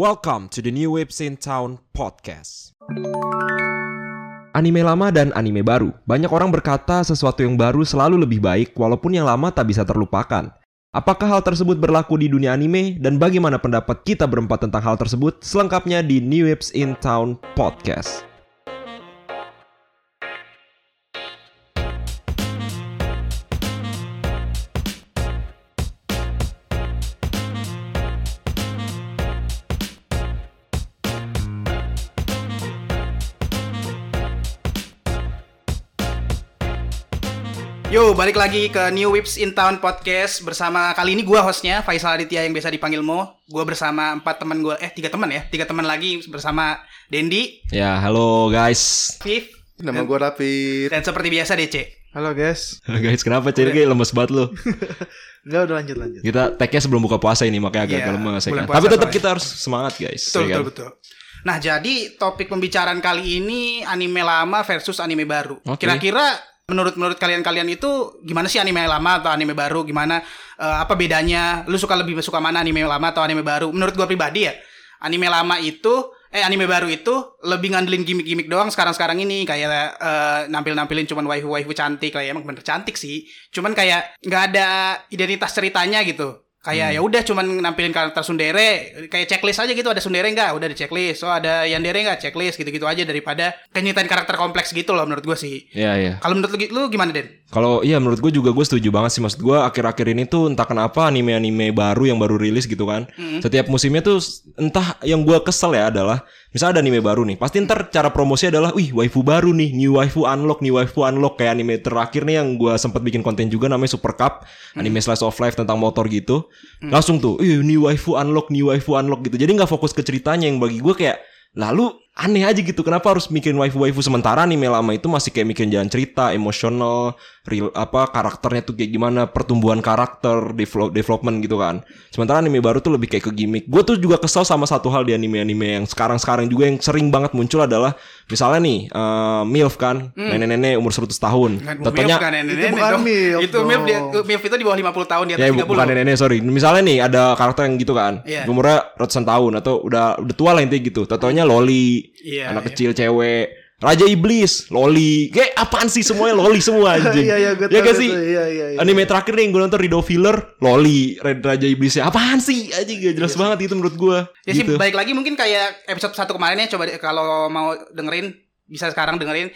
Welcome to the New Waves in Town podcast. Anime lama dan anime baru. Banyak orang berkata sesuatu yang baru selalu lebih baik walaupun yang lama tak bisa terlupakan. Apakah hal tersebut berlaku di dunia anime dan bagaimana pendapat kita berempat tentang hal tersebut? Selengkapnya di New Waves in Town podcast. Yo, balik lagi ke New Whips in Town podcast bersama kali ini gua hostnya Faisal Aditya yang biasa dipanggil Mo. Gua bersama empat teman gua, eh tiga teman ya, tiga teman lagi bersama Dendi, Ya, halo guys. Viv, Nama gue Rapid. dan seperti biasa DC. Halo guys. Halo guys, kenapa Ciri kayak lemes banget lu? Enggak udah lanjut lanjut. Kita tag-nya sebelum buka puasa ini makanya agak Iya, lemes ya kan? Tapi tetap soalnya. kita harus semangat guys. Betul, ya kan? betul, betul. Nah, jadi topik pembicaraan kali ini anime lama versus anime baru. Oke. Kira-kira menurut menurut kalian-kalian itu gimana sih anime lama atau anime baru? Gimana eh, apa bedanya? Lu suka lebih suka mana anime lama atau anime baru? Menurut gua pribadi ya, anime lama itu eh anime baru itu lebih ngandelin gimmick-gimmick doang sekarang-sekarang ini kayak eh, nampil-nampilin cuman waifu-waifu cantik kayak emang bener cantik sih. Cuman kayak nggak ada identitas ceritanya gitu. Kayak ya udah cuman nampilin karakter sundere kayak checklist aja gitu ada sundere enggak udah di checklist. Oh ada yandere enggak checklist gitu-gitu aja daripada nyeritain karakter kompleks gitu loh menurut gue sih. Iya, iya. kalau menurut lu, lu gimana Den? Kalau iya menurut gue juga gue setuju banget sih. Maksud gue akhir-akhir ini tuh entah kenapa anime-anime baru yang baru rilis gitu kan. Setiap musimnya tuh entah yang gue kesel ya adalah misalnya ada anime baru nih, pasti ntar cara promosi adalah wih waifu baru nih, new waifu unlock, new waifu unlock kayak anime terakhir nih yang gue sempat bikin konten juga namanya Super Cup, anime slice of life tentang motor gitu. Langsung tuh, ih new waifu unlock, new waifu unlock gitu. Jadi nggak fokus ke ceritanya yang bagi gue kayak Lalu aneh aja gitu kenapa harus mikirin waifu-waifu sementara anime lama itu masih kayak mikirin jalan cerita, emosional, real apa karakternya tuh kayak gimana, pertumbuhan karakter, develop, development gitu kan. Sementara anime baru tuh lebih kayak ke gimmick. Gue tuh juga kesel sama satu hal di anime-anime yang sekarang-sekarang juga yang sering banget muncul adalah misalnya nih eh, MILF kan, nenek-nenek umur 100 tahun. Kan, Contohnya MILF kan nenek-nenek Itu bukan dong. MILF Itu MILF, dia. MILF itu di bawah 50 tahun di atas Ya 30 bukan nenek-nenek sorry Misalnya nih ada karakter yang gitu kan Iya. Umurnya ratusan tahun Atau udah udah tua lah intinya gitu Tatonya loli Iya, Anak iya. kecil cewek. Raja Iblis Loli. Kayak apaan sih semuanya? Loli semua anjing. Iya iya gue Ya gak sih? Iya iya iya. Anime terakhir nih yang gue nonton Rido Filler. Loli Red Raja Iblisnya. Apaan sih? Anjing gak jelas banget itu menurut gue Ya gitu. sih baik lagi mungkin kayak episode satu kemarin ya. Coba kalau mau dengerin bisa sekarang dengerin.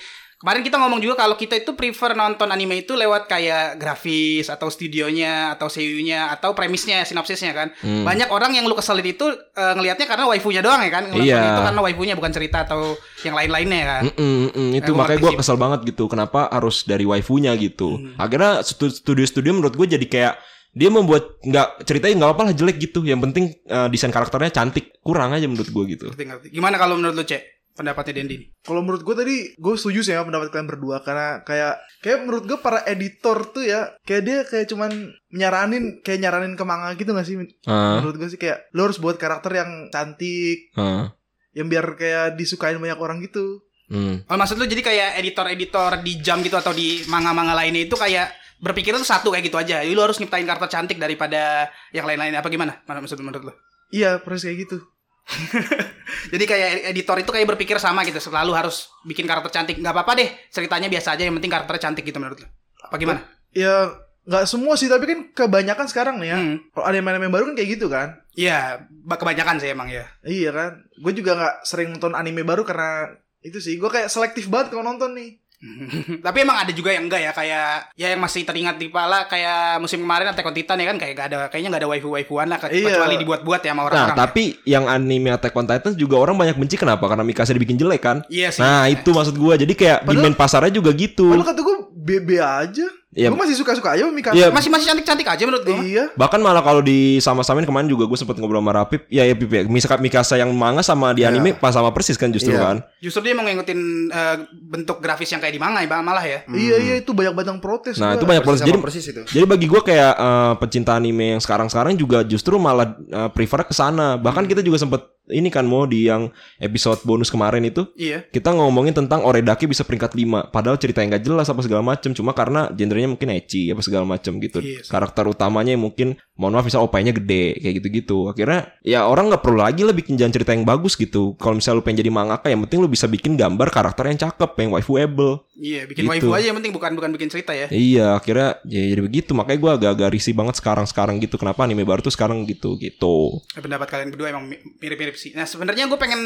Kemarin kita ngomong juga kalau kita itu prefer nonton anime itu lewat kayak grafis atau studionya atau seiyunya atau premisnya sinopsisnya kan. Hmm. Banyak orang yang lu keselin itu eh, ngelihatnya karena waifunya doang ya kan. Iya. Itu karena waifunya bukan cerita atau yang lain-lainnya kan. Mm-mm, mm, itu Eh, gua makanya gue sih. kesel banget gitu kenapa harus dari waifunya gitu Hmm. akhirnya stu- studio-studio menurut gue jadi kayak dia membuat nggak ceritanya nggak apa-apa lah jelek gitu yang penting eh, desain karakternya cantik kurang aja menurut gue gitu Ngerti, ngerti. Gimana kalau menurut lu, Cek? Pendapatnya Dendi nih. Kalau menurut gue tadi gue setuju sih sama pendapat kalian berdua karena kayak kayak menurut gue para editor tuh ya kayak dia kayak cuman nyaranin kayak nyaranin ke manga gitu gak sih? Ah, Menurut gue sih kayak lo harus buat karakter yang cantik ah, yang biar kayak disukain banyak orang gitu. hmm. Oh, maksud lu jadi kayak editor-editor di jam gitu atau di manga-manga lainnya itu kayak berpikir tuh satu kayak gitu aja. Jadi lu harus nyiptain karakter cantik daripada yang lain-lain apa gimana? Mana maksud menurut lu? Iya persis kayak gitu. Jadi kayak editor itu kayak berpikir sama gitu, selalu harus bikin karakter cantik. nggak apa-apa deh, ceritanya biasa aja, yang penting karakternya cantik gitu menurut lu. Apa gimana? Ya nggak semua sih tapi kan kebanyakan sekarang nih ya. Hmm. Kalau ada anime baru kan kayak gitu kan. Iya, ba- kebanyakan sih emang ya. Iya kan. Gue juga nggak sering nonton anime baru karena itu sih. Gue kayak selektif banget kalau nonton nih. Tapi emang ada juga yang enggak ya, kayak ya yang masih teringat di kepala kayak musim kemarin Attack on Titan ya kan kayak gak ada kayaknya nggak ada waifu-waifuan lah Iya. kecuali dibuat-buat ya sama Nah, orang-orang. ya. tapi yang anime Attack on Titan juga orang banyak benci kenapa? Karena Mikasa dibikin jelek kan? Iya sih. Nah, itu maksud gue. Jadi kayak Padahal- demand pasarnya juga gitu. Padahal kata gue BB aja. Iya. Gue masih suka-suka aja Mikasa. Iya. masih masih cantik-cantik aja menurut gue. Iya. Bahkan malah kalau di sama-samain kemarin juga gue sempet ngobrol sama Rapip. Ya ya Pip ya. Misalkan Mikasa yang manga sama di anime pas sama persis kan justru Iya. kan. Justru dia mau ngikutin eh, bentuk grafis yang kayak di manga ya malah ya. Iya iya itu banyak banget protes. Nah, gua. itu banyak sama Jadi persis itu. Jadi bagi gue kayak eh, pecinta anime yang sekarang-sekarang juga justru malah eh, prefer ke sana. Bahkan kita juga sempet ini kan mau di yang episode bonus kemarin itu Iya. kita ngomongin tentang Oredake bisa peringkat 5 padahal ceritanya nggak jelas apa segala macem cuma karena genrenya mungkin ecchi apa segala macem gitu Iya sih. karakter utamanya yang mungkin mohon maaf misal opanya gede kayak gitu-gitu akhirnya ya orang nggak perlu lagi lah bikin jalan cerita yang bagus gitu kalau misalnya lu pengen jadi mangaka yang penting lu bisa bikin gambar karakter yang cakep yang waifuable Iya, bikin Gitu. waifu aja yang penting bukan bukan bikin cerita ya. Iya, akhirnya ya jadi begitu. Makanya gue agak-agak risih banget sekarang-sekarang gitu. Kenapa anime baru tuh sekarang gitu gitu. Pendapat kalian berdua emang mi- mirip-mirip sih. Nah, sebenarnya gue pengen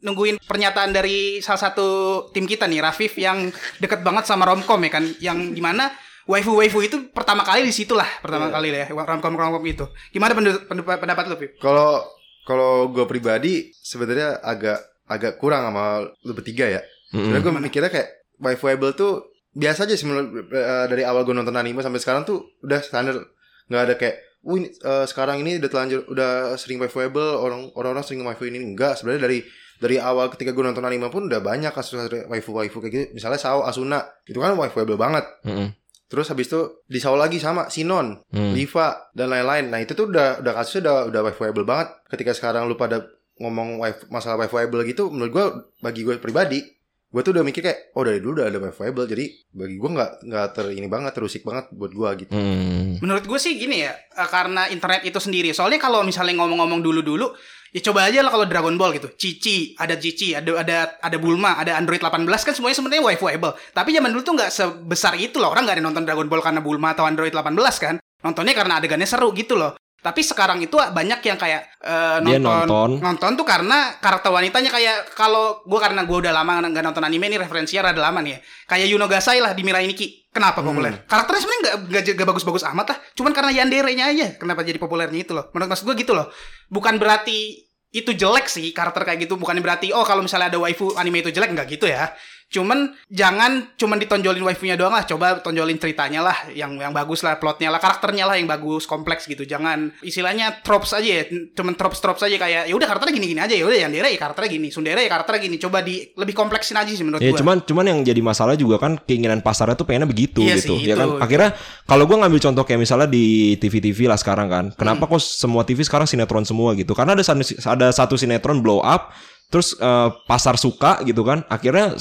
nungguin pernyataan dari salah satu tim kita nih, Rafif yang deket banget sama romcom ya kan, yang gimana waifu-waifu itu pertama kali di situ lah, pertama kali lah ya, romcom romcom itu. Gimana pendapat, pendapat, pendapat lu, Pip? Kalau kalau gue pribadi sebenarnya agak agak kurang sama lu bertiga ya. Sebenarnya gue mikirnya kayak waifuable tuh biasa aja sih menurut- eh, dari awal gue nonton anime sampai sekarang tuh udah standar nggak ada kayak Ini eh, sekarang ini udah telanjur udah sering waifuable orang orang sering waifu ini enggak sebenarnya dari dari awal ketika gue nonton anime pun udah banyak kasus waifu waifu kayak gitu misalnya Sao Asuna itu kan waifuable banget Mm-mm. terus habis itu di Sao lagi sama Sinon Hmm. Liva dan lain-lain. Nah itu tuh udah udah kasusnya udah udah waifuable banget. Ketika sekarang lu pada ngomong wife, masalah waifuable gitu, menurut gua bagi gue pribadi, gue tuh udah mikir kayak oh dari dulu udah ada waifuable, jadi bagi gua nggak nggak ter ini banget terusik banget buat gua gitu. Hmm. Menurut gue sih gini ya, eh, karena internet itu sendiri. Soalnya kalau misalnya ngomong-ngomong dulu-dulu, ya coba aja lah kalau Dragon Ball gitu. Cici, ada Cici, ada ada ada Bulma, ada Android 18 kan semuanya sebenarnya waifuable. Tapi zaman dulu tuh nggak sebesar itu loh. Orang nggak ada nonton Dragon Ball karena Bulma atau Android 18 kan. Nontonnya karena adegannya seru gitu loh. Tapi sekarang itu banyak yang kayak eh, Dia nonton, nonton. tuh karena karakter wanitanya kayak kalau gue karena gue udah lama nggak nonton anime nih referensinya rada lama nih ya. Kayak Yuno Gasai lah di Mirai Nikki. Kenapa populer? Karakternya sebenarnya nggak nggak nggak bagus-bagus amat lah. Cuman karena yandere-nya aja kenapa jadi populernya itu loh. Menurut maksud gue gitu loh. Bukan berarti itu jelek sih karakter kayak gitu bukan berarti oh kalau misalnya ada waifu anime itu jelek nggak gitu ya cuman jangan cuman ditonjolin waifunya doang lah coba tonjolin ceritanya lah yang yang bagus lah plotnya lah karakternya lah yang bagus kompleks gitu. Jangan istilahnya tropes aja ya cuman tropes tropes aja kayak ya udah karakternya gini gini aja ya udah yang ya karakternya gini sundere ya karakternya gini. Coba di lebih kompleksin aja sih menurut Ya gua. cuman cuman yang jadi masalah juga kan keinginan pasarnya tuh pengennya begitu Iya gitu sih, ya kan? itu. akhirnya kalau gua ngambil contoh kayak misalnya di TV-TV lah sekarang kan kenapa Hmm. kok semua TV sekarang sinetron semua gitu? Karena ada ada satu sinetron blow up terus eh, pasar suka gitu kan akhirnya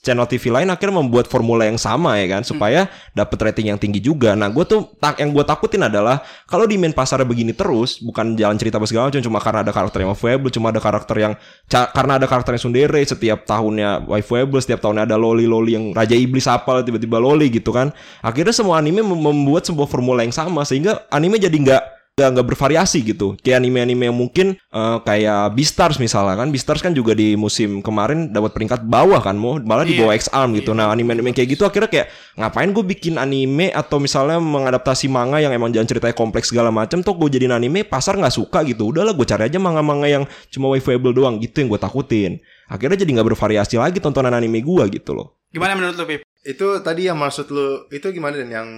channel TV lain akhirnya membuat formula yang sama ya kan supaya dapat rating yang tinggi juga. Nah gue tuh tak yang gue takutin adalah kalau di main pasarnya begini terus bukan jalan cerita apa segala macam cuma karena ada karakter yang waifuable cuma ada karakter yang karena ada karakter yang sundere setiap tahunnya waifuable setiap tahunnya ada loli loli yang raja iblis apa tiba-tiba loli gitu kan. Akhirnya semua anime mem- membuat sebuah formula yang sama sehingga anime jadi nggak nggak nggak bervariasi gitu. Kayak anime-anime yang mungkin eh, kayak Beastars misalnya kan. Beastars kan juga di musim kemarin dapat peringkat bawah kan mau malah di Iya. bawah X Arm gitu nah anime-anime kayak gitu akhirnya kayak ngapain gue bikin anime atau misalnya mengadaptasi manga yang emang jalan ceritanya kompleks segala macam tuh gue jadiin anime pasar nggak suka gitu. Udahlah gue cari aja manga-manga yang cuma waifuable doang. Gitu yang gue takutin. Akhirnya jadi nggak bervariasi lagi tontonan anime gue gitu loh. Gimana menurut lu Pip? Itu tadi yang maksud lu itu gimana dan yang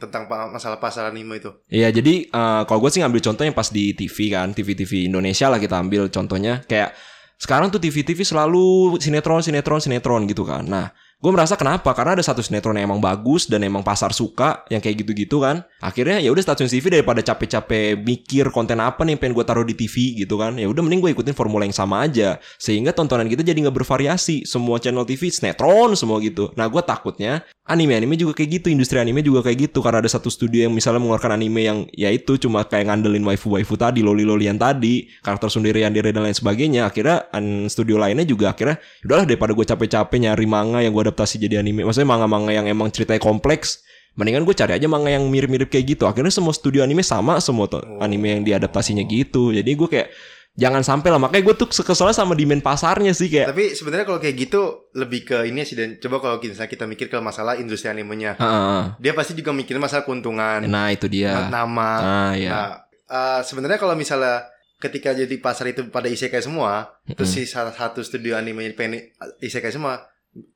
tentang masalah pasar anime itu? Iya jadi eh, kalau gue sih ngambil contohnya pas di TV kan TV-TV Indonesia lah kita ambil contohnya kayak sekarang tuh TV-TV selalu sinetron sinetron sinetron gitu kan. Nah gue merasa kenapa karena ada satu sinetron yang emang bagus dan emang pasar suka yang kayak gitu-gitu kan. Akhirnya ya udah stasiun TV daripada capek-capek mikir konten apa nih yang pengen gue taruh di TV gitu kan. Ya udah mending gue ikutin formula yang sama aja sehingga tontonan kita jadi nggak bervariasi. Semua channel TV sinetron semua gitu. Nah gue takutnya anime-anime juga kayak gitu, industri anime juga kayak gitu karena ada satu studio yang misalnya mengeluarkan anime yang ya itu cuma kayak ngandelin waifu-waifu tadi, loli-lolian tadi, karakter sundere yandere dan lain sebagainya. Akhirnya studio lainnya juga akhirnya udahlah daripada gue capek-capek nyari manga yang gue adaptasi jadi anime, maksudnya manga-manga yang emang ceritanya kompleks. Mendingan gue cari aja manga yang mirip-mirip kayak gitu. Akhirnya semua studio anime sama semua tuh anime yang diadaptasinya gitu. Jadi gue kayak jangan sampai lah. Makanya gue tuh keselnya sama demand pasarnya sih kayak. Tapi sebenarnya kalau kayak gitu lebih ke ini sih dan coba kalau misalnya kita mikir ke masalah industri animenya. Heeh. Dia pasti juga mikirin masalah keuntungan, Nah itu dia. nama. Ah ya. Nah, eh, sebenarnya kalau misalnya ketika jadi pasar itu pada isekai semua, terus si salah satu studio anime pengen isekai semua,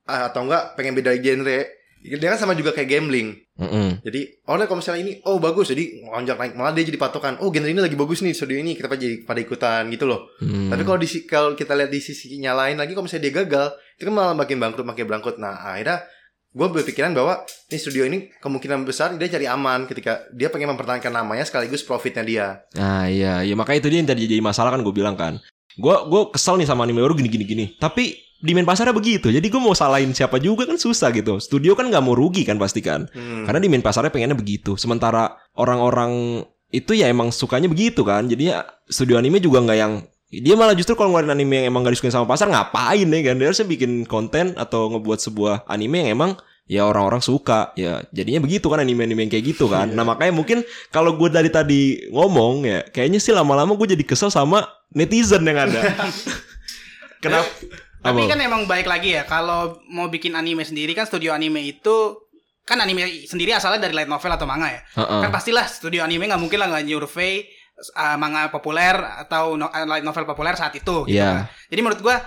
atau enggak pengen beda genre, dia kan sama juga kayak gambling. Mm-mm. Jadi orang kalau misalnya ini, oh bagus, jadi lonjak naik malah dia jadi patokan. Oh genre ini lagi bagus nih studio ini, kita jadi pada ikutan gitu loh. Hmm. Tapi kalau di kalau kita lihat di sisinya lain lagi, kalau misalnya dia gagal, itu kan malah makin bangkrut, makin bangkrut. Nah akhirnya gue berpikiran bahwa ini studio ini kemungkinan besar dia cari aman ketika dia pengen mempertahankan namanya sekaligus profitnya dia. Nah iya, ya makanya itu dia yang tadi jadi masalah kan gue bilang kan. Gue gue kesel nih sama anime baru gini gini gini. Tapi demand pasarnya begitu. Jadi gue mau salahin siapa juga kan susah gitu. Studio kan nggak mau rugi kan pasti kan. Karena demand pasarnya pengennya begitu. Sementara orang-orang itu ya emang sukanya begitu kan. Jadi ya studio anime juga nggak yang dia malah justru kalau ngeluarin anime yang emang gak disukain sama pasar ngapain ya kan dia harusnya bikin konten atau ngebuat sebuah anime yang emang ya orang-orang suka ya jadinya begitu kan anime-anime yang kayak gitu kan nah makanya mungkin kalau gue dari tadi ngomong ya kayaknya sih lama-lama gue jadi kesel sama netizen yang ada kenapa Tapi Apa? kan emang baik lagi ya kalau mau bikin anime sendiri kan studio anime itu kan anime sendiri asalnya dari light novel atau manga ya. Heeh. Kan pastilah studio anime nggak mungkin lah nggak nyurvey uh, manga populer atau no- uh, light novel populer saat itu. Gitu Iya. kan. Jadi menurut gua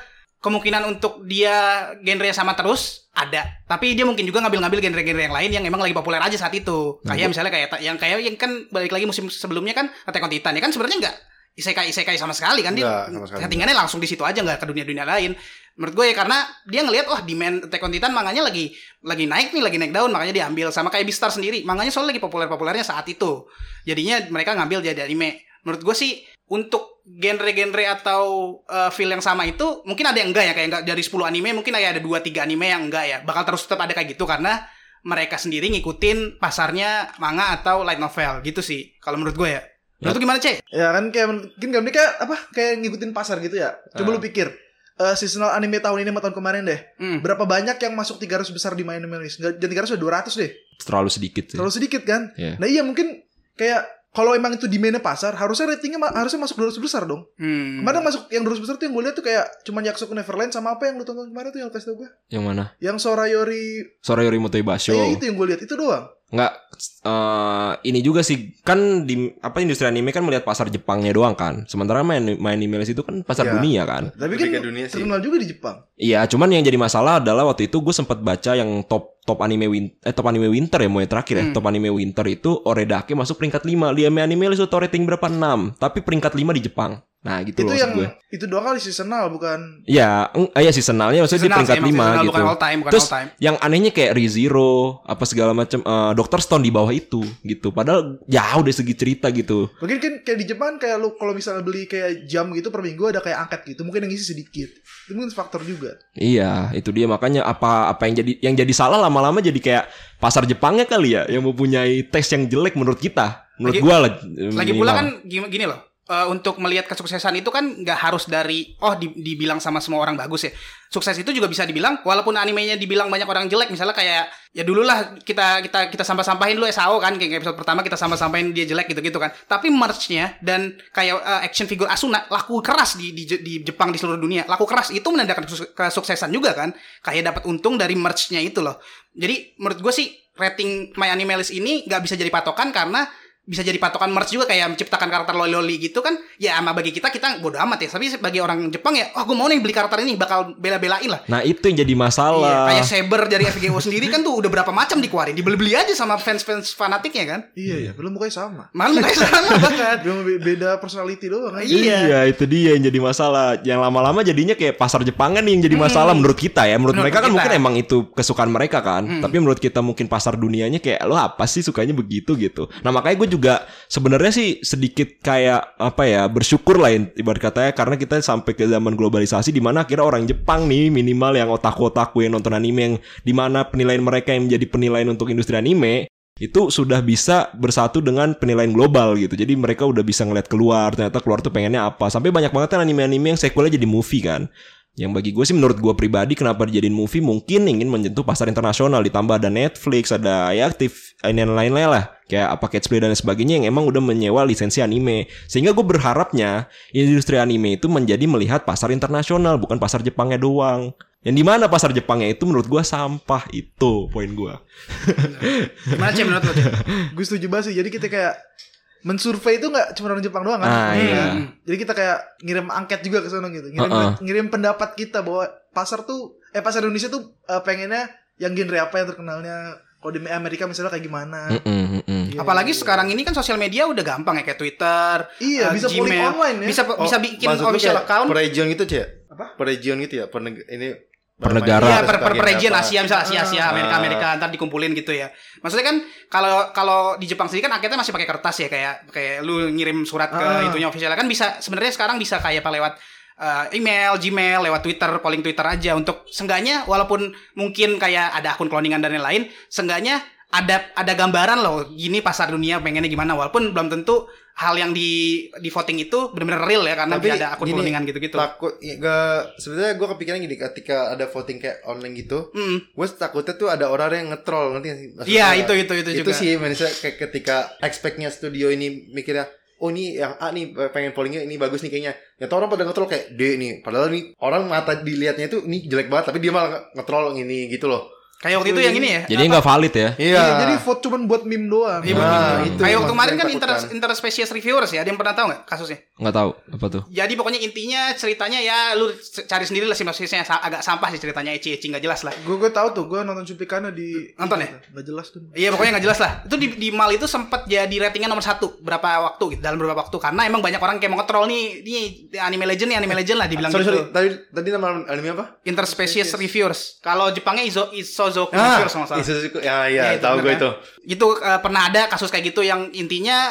kemungkinan untuk dia genre sama terus ada. Tapi dia mungkin juga ngambil-ngambil genre-genre yang lain yang emang lagi populer aja saat itu. Nah, Kayak misalnya kayak yang kayak yang kan balik lagi musim sebelumnya kan Attack on Titan ya kan sebenarnya nggak isekai isekai sama sekali kan dia Nggak, sama sekali settingannya langsung di situ aja nggak ke dunia-dunia lain. Menurut gue ya karena dia ngelihat wah demand Attack on Titan manganya lagi lagi naik nih, lagi naik daun makanya diambil sama kayak Beastar sendiri. Manganya soalnya lagi populer-populernya saat itu. Jadinya mereka ngambil jadi anime. Menurut gue sih untuk genre-genre atau uh, feel yang sama itu mungkin ada yang enggak ya kayak enggak dari 10 anime mungkin kayak ada 2 3 anime yang enggak ya. Bakal terus tetap ada kayak gitu karena mereka sendiri ngikutin pasarnya manga atau light novel gitu sih. Kalau menurut gue ya. Menurut lu gimana, Cek? Ya kan kayak mungkin kayak kayak apa kayak ngikutin pasar gitu ya. Coba Ah. lu pikir eh, seasonal anime tahun ini sama tahun kemarin deh. Hmm. Berapa banyak yang masuk 300 besar di My Anime List? Nggak- Dan 300 udah 200 deh. terlalu sedikit sih. Terlalu sedikit kan? Iya. Nah iya mungkin kayak kalau emang itu demandnya pasar, harusnya ratingnya ma- harusnya masuk 200 besar dong. Hmm. Kemarin masuk yang 200 besar tuh yang gue lihat tuh kayak cuman Yakusoku Neverland sama apa yang lu tonton kemarin tuh yang kasih tau gue? Yang mana? Yang Sorayori, Sora Yorimoto Basho. eh, itu yang gue lihat itu doang. Nggak eh, ini juga sih kan di apa industri anime kan melihat pasar Jepangnya doang kan. Sementara main main anime itu kan pasar Iya. dunia kan. Tapi kan dunia sih. terkenal juga di Jepang. Iya, cuman yang jadi masalah adalah waktu itu gue sempat baca yang top top anime win eh top anime winter ya mau yang terakhir ya. Hmm. Top anime winter itu Oredake masuk peringkat 5. Di anime anime itu rating berapa? 6. Tapi peringkat 5 di Jepang. Nah, gitu itu loh yang gue. itu doang kali seasonal bukan Iya, eh, ya seasonalnya maksudnya di Seasonal peringkat sih, emang 5 seasonal, gitu. bukan all time, bukan Terus all time. yang anehnya kayak ReZero apa segala macam eh, Dr. Stone di bawah itu gitu. Padahal jauh dari segi cerita gitu. Mungkin kan kayak di Jepang kayak lu kalau misalnya beli kayak jam gitu per minggu ada kayak angket gitu. Mungkin yang isi sedikit. Itu mungkin faktor juga. Iya, itu dia makanya apa apa yang jadi yang jadi salah lama-lama jadi kayak pasar Jepangnya kali ya yang mempunyai tes yang jelek menurut kita. Menurut Lagi- gua lah. Lagi minimal. pula kan gini, gini loh. Eh, untuk melihat kesuksesan itu kan nggak harus dari oh di- dibilang sama semua orang bagus ya. Sukses itu juga bisa dibilang walaupun animenya dibilang banyak orang jelek misalnya kayak ya dulu lah kita kita kita sampah-sampahin dulu SAO kan kayak episode pertama kita sampah-sampahin dia jelek gitu-gitu kan. Tapi merch-nya dan kayak eh, action figure Asuna laku keras di, di di Jepang di seluruh dunia. Laku keras itu menandakan kesu- kesuksesan juga kan. Kayak dapat untung dari merch-nya itu loh. Jadi menurut gue sih rating My Animalist ini nggak bisa jadi patokan karena bisa jadi patokan merch juga kayak menciptakan karakter loli-loli gitu kan ya sama bagi kita kita bodo amat ya tapi bagi orang Jepang ya oh gue mau nih beli karakter ini bakal bela-belain lah Nah, itu yang jadi Iya, masalah. kayak Saber dari FGO sendiri kan tuh udah berapa macam dikeluarin dibeli-beli aja sama fans-fans fanatiknya kan Iya ya, belum mukanya sama. malu kayak sama banget Cuma be- beda personality doang kan. Iya. Iya, itu dia yang jadi masalah. Yang lama-lama jadinya kayak pasar Jepang kan yang jadi masalah menurut kita ya. Menurut, Menurut mereka kan kita. mungkin emang itu kesukaan mereka kan. Tapi menurut kita mungkin pasar dunianya kayak lo apa sih sukanya begitu gitu. Nah makanya gue juga sebenarnya sih sedikit kayak apa ya bersyukur lah ibarat katanya karena kita sampai ke zaman globalisasi di mana akhirnya orang Jepang nih minimal yang otaku-otaku yang nonton anime yang di mana penilaian mereka yang menjadi penilaian untuk industri anime itu sudah bisa bersatu dengan penilaian global gitu. Jadi mereka udah bisa ngeliat keluar, ternyata keluar tuh pengennya apa. Sampai banyak banget kan anime-anime yang sequelnya jadi movie kan. Yang bagi gue sih menurut gue pribadi kenapa dijadiin movie mungkin ingin menyentuh pasar internasional ditambah ada Netflix, ada ya aktif ini dan lain-lain lah. Kayak apa Catch Play dan sebagainya yang emang udah menyewa lisensi anime. Sehingga gue berharapnya industri anime itu menjadi melihat pasar internasional bukan pasar Jepangnya doang. Yang di mana pasar Jepangnya itu menurut gue sampah itu poin gue. gimana sih menurut lo Cem? Gue setuju banget sih. Jadi kita kayak mensurvey itu nggak cuma orang Jepang doang kan. Ah, Iya. iya. Jadi kita kayak ngirim angket juga ke sana gitu. Ngirim Uh-uh. ngirim pendapat kita bahwa pasar tuh eh pasar Indonesia tuh eh, pengennya yang genre apa yang terkenalnya kalau di Amerika misalnya kayak gimana. Mm-mm, mm-mm. Iya, apalagi iya. sekarang ini kan sosial media udah gampang ya kayak Twitter Iya, eh, bisa Gmail. online ya. bisa bisa Oh, bikin maksud lu official account Per region gitu, Cek? Apa? Per region gitu ya? Per ini Per negara. Iya, Harus per, per, per region apa? Asia, misalnya Asia, Asia. Amerika, Amerika, ntar dikumpulin gitu ya. Maksudnya kan kalau kalau di Jepang sendiri kan akhirnya masih pakai kertas ya kayak kayak lu ngirim surat ke Ah. itunya official kan bisa sebenarnya sekarang bisa kayak apa lewat eh, email, Gmail, lewat Twitter, polling Twitter aja untuk seenggaknya walaupun mungkin kayak ada akun cloningan dan lain-lain, seenggaknya ada ada gambaran loh gini pasar dunia pengennya gimana walaupun belum tentu hal yang di di voting itu benar-benar real ya karena Tapi ada akun cloningan gitu-gitu. Takut ya, sebenarnya gue kepikiran gini ketika ada voting kayak online gitu, Hmm. gue takutnya tuh ada orang yang sih? Maksudnya, Iya, itu itu itu itu juga. sih maksudnya kayak ketika expectnya studio ini mikirnya oh ini yang A nih pengen pollingnya ini bagus nih kayaknya ya orang pada nge-troll kayak D nih padahal nih orang mata dilihatnya itu ini jelek banget tapi dia malah nge-troll ini gitu loh Kayak waktu itu yang ini ya. Jadi nggak valid ya. Iya, jadi vote cuman buat meme doang. Iya, Nah, betul. itu Kayak waktu kemarin kan inter, interspecies reviewers ya. Ada yang pernah tahu nggak kasusnya? Nggak tahu apa tuh. Jadi pokoknya intinya ceritanya ya lu cari sendiri lah sinopsisnya agak sampah sih ceritanya eci-eci nggak jelas lah. Gue gue tahu tuh, gue nonton cuplikannya di Nonton ya? Gak jelas tuh. Iya pokoknya nggak jelas lah. Itu di, di mal itu sempat jadi ratingnya nomor satu berapa waktu gitu dalam beberapa waktu karena emang banyak orang kayak mau nge-troll nih nih anime legend nih anime legend lah dibilang sorry gitu. sorry tadi tadi nama anime apa Interspecies reviewers. Kalau Jepangnya Izo Isozoku ah nggak salah. Isuzuku ya Ya, ya itu tahu gue kan? itu Itu eh, pernah ada kasus kayak gitu yang intinya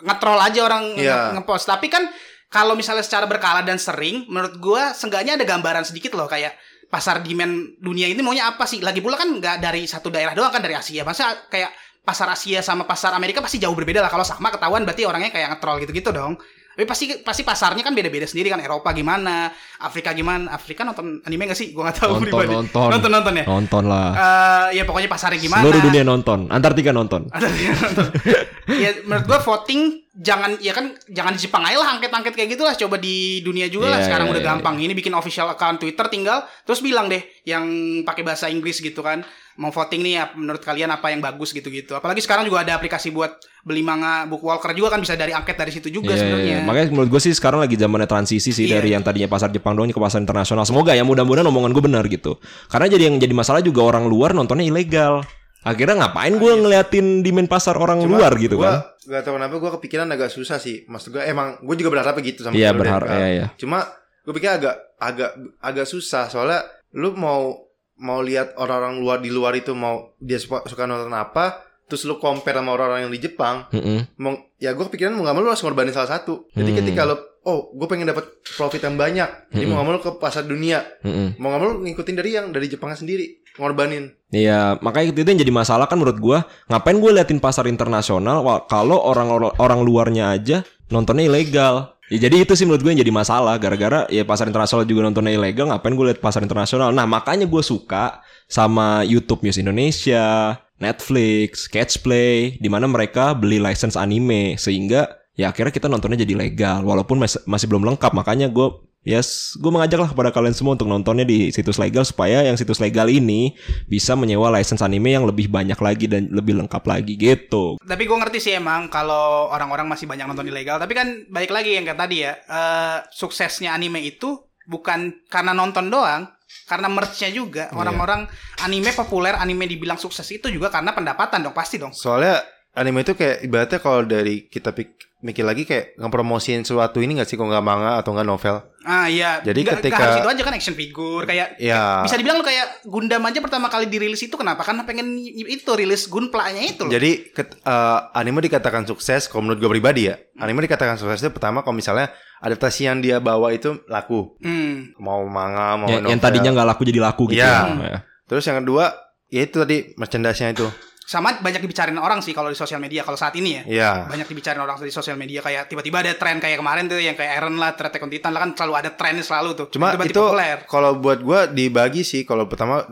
nge-troll aja orang Iya. nge- nge-post. Tapi kan kalau misalnya secara berkala dan sering, menurut gua seenggaknya ada gambaran sedikit loh kayak pasar demand dunia ini maunya apa sih? Lagi pula kan nggak dari satu daerah doang kan dari Asia. Masa kayak pasar Asia sama pasar Amerika pasti jauh berbeda lah. Kalau sama ketahuan berarti orangnya kayak nge-troll gitu-gitu dong. Tapi pasti pasti pasarnya kan beda-beda sendiri kan Eropa gimana, Afrika gimana. Afrika nonton anime gak sih? Gua nggak tahu Nonton, pribadi. nonton. nonton nonton ya. Nonton lah. Eh, ya pokoknya pasarnya gimana. Seluruh dunia nonton. Antartika nonton. Ada yang nonton. ya menurut gua voting jangan ya kan jangan di Jepang aja lah angket-angket kayak gitu lah coba di dunia juga lah Iya, sekarang iya, udah iya. gampang ini bikin official account Twitter tinggal terus bilang deh yang pakai bahasa Inggris gitu kan mau voting nih ya menurut kalian apa yang bagus gitu-gitu apalagi sekarang juga ada aplikasi buat beli manga book walker juga kan bisa dari angket dari situ juga Iya, sebenarnya iya. Makanya menurut gue sih sekarang lagi zamannya transisi sih Iya. dari yang tadinya pasar Jepang doang ke pasar internasional. Semoga ya mudah-mudahan omongan gue benar gitu. Karena jadi yang jadi masalah juga orang luar nontonnya ilegal. Akhirnya ngapain gue ngeliatin demand pasar orang Cuma luar gitu gua kan? Gak tau kenapa gue kepikiran agak susah sih. Maksud gue emang gue juga berharap gitu sama Iya, berharap, iya, iya. Cuma gue pikir agak agak agak susah soalnya lu mau mau lihat orang-orang luar di luar itu mau dia suka, suka nonton apa, terus lu compare sama orang-orang yang di Jepang, Mm-mm. mau ya gue kepikiran mau gak mau lu harus ngorbanin salah satu. Jadi Hmm. ketika lu oh gue pengen dapat profit yang banyak, jadi Hmm. mau gak mau lu ke pasar dunia, Mm-mm. mau gak mau lu ngikutin dari yang dari Jepangnya sendiri, ngorbanin. Iya, makanya itu yang jadi masalah kan menurut gua, ngapain gue liatin pasar internasional kalau orang orang luarnya aja nontonnya ilegal. Ya jadi itu sih menurut gue yang jadi masalah gara-gara ya pasar internasional juga nontonnya ilegal, ngapain gue liat pasar internasional. Nah, makanya gue suka sama YouTube News Indonesia, Netflix, Catchplay di mana mereka beli license anime sehingga ya akhirnya kita nontonnya jadi legal walaupun mas- masih belum lengkap. Makanya gue Yes, gue mengajaklah kepada kalian semua untuk nontonnya di situs legal supaya yang situs legal ini bisa menyewa license anime yang lebih banyak lagi dan lebih lengkap lagi gitu. tapi gue ngerti sih emang kalau orang-orang masih banyak nonton ilegal tapi kan balik lagi yang kayak tadi ya eh, suksesnya anime itu bukan karena nonton doang karena merchnya juga Iya. orang-orang anime populer anime dibilang sukses itu juga karena pendapatan dong pasti dong Soalnya anime itu kayak ibaratnya kalau dari kita pik- mikir lagi kayak ngepromosiin suatu ini gak sih kalau nggak manga atau nggak novel? ah iya Jadi Nggak- ketika- nggak harus itu aja kan action figure kayak Ya. bisa dibilang lu kayak Gundam aja pertama kali dirilis itu kenapa karena pengen itu rilis Gunpla-nya itu loh Jadi ket- eh, anime dikatakan sukses kalau menurut gue pribadi ya. Anime dikatakan sukses itu pertama kalau misalnya adaptasi yang dia bawa itu laku. hmm. Mau manga, mau Ya- yang novel. tadinya nggak laku jadi laku gitu. Iya. ya. Terus yang kedua, ya itu tadi merchandise-nya itu. Sama banyak dibicarain orang sih kalau di sosial media kalau saat ini ya Iya. banyak dibicarain orang di sosial media kayak tiba-tiba ada tren kayak kemarin tuh yang kayak Eren lah, Attack on Titan lah kan selalu ada trennya selalu tuh. Cuma Tiba-tiba itu populer. kalau buat gua dibagi sih kalau pertama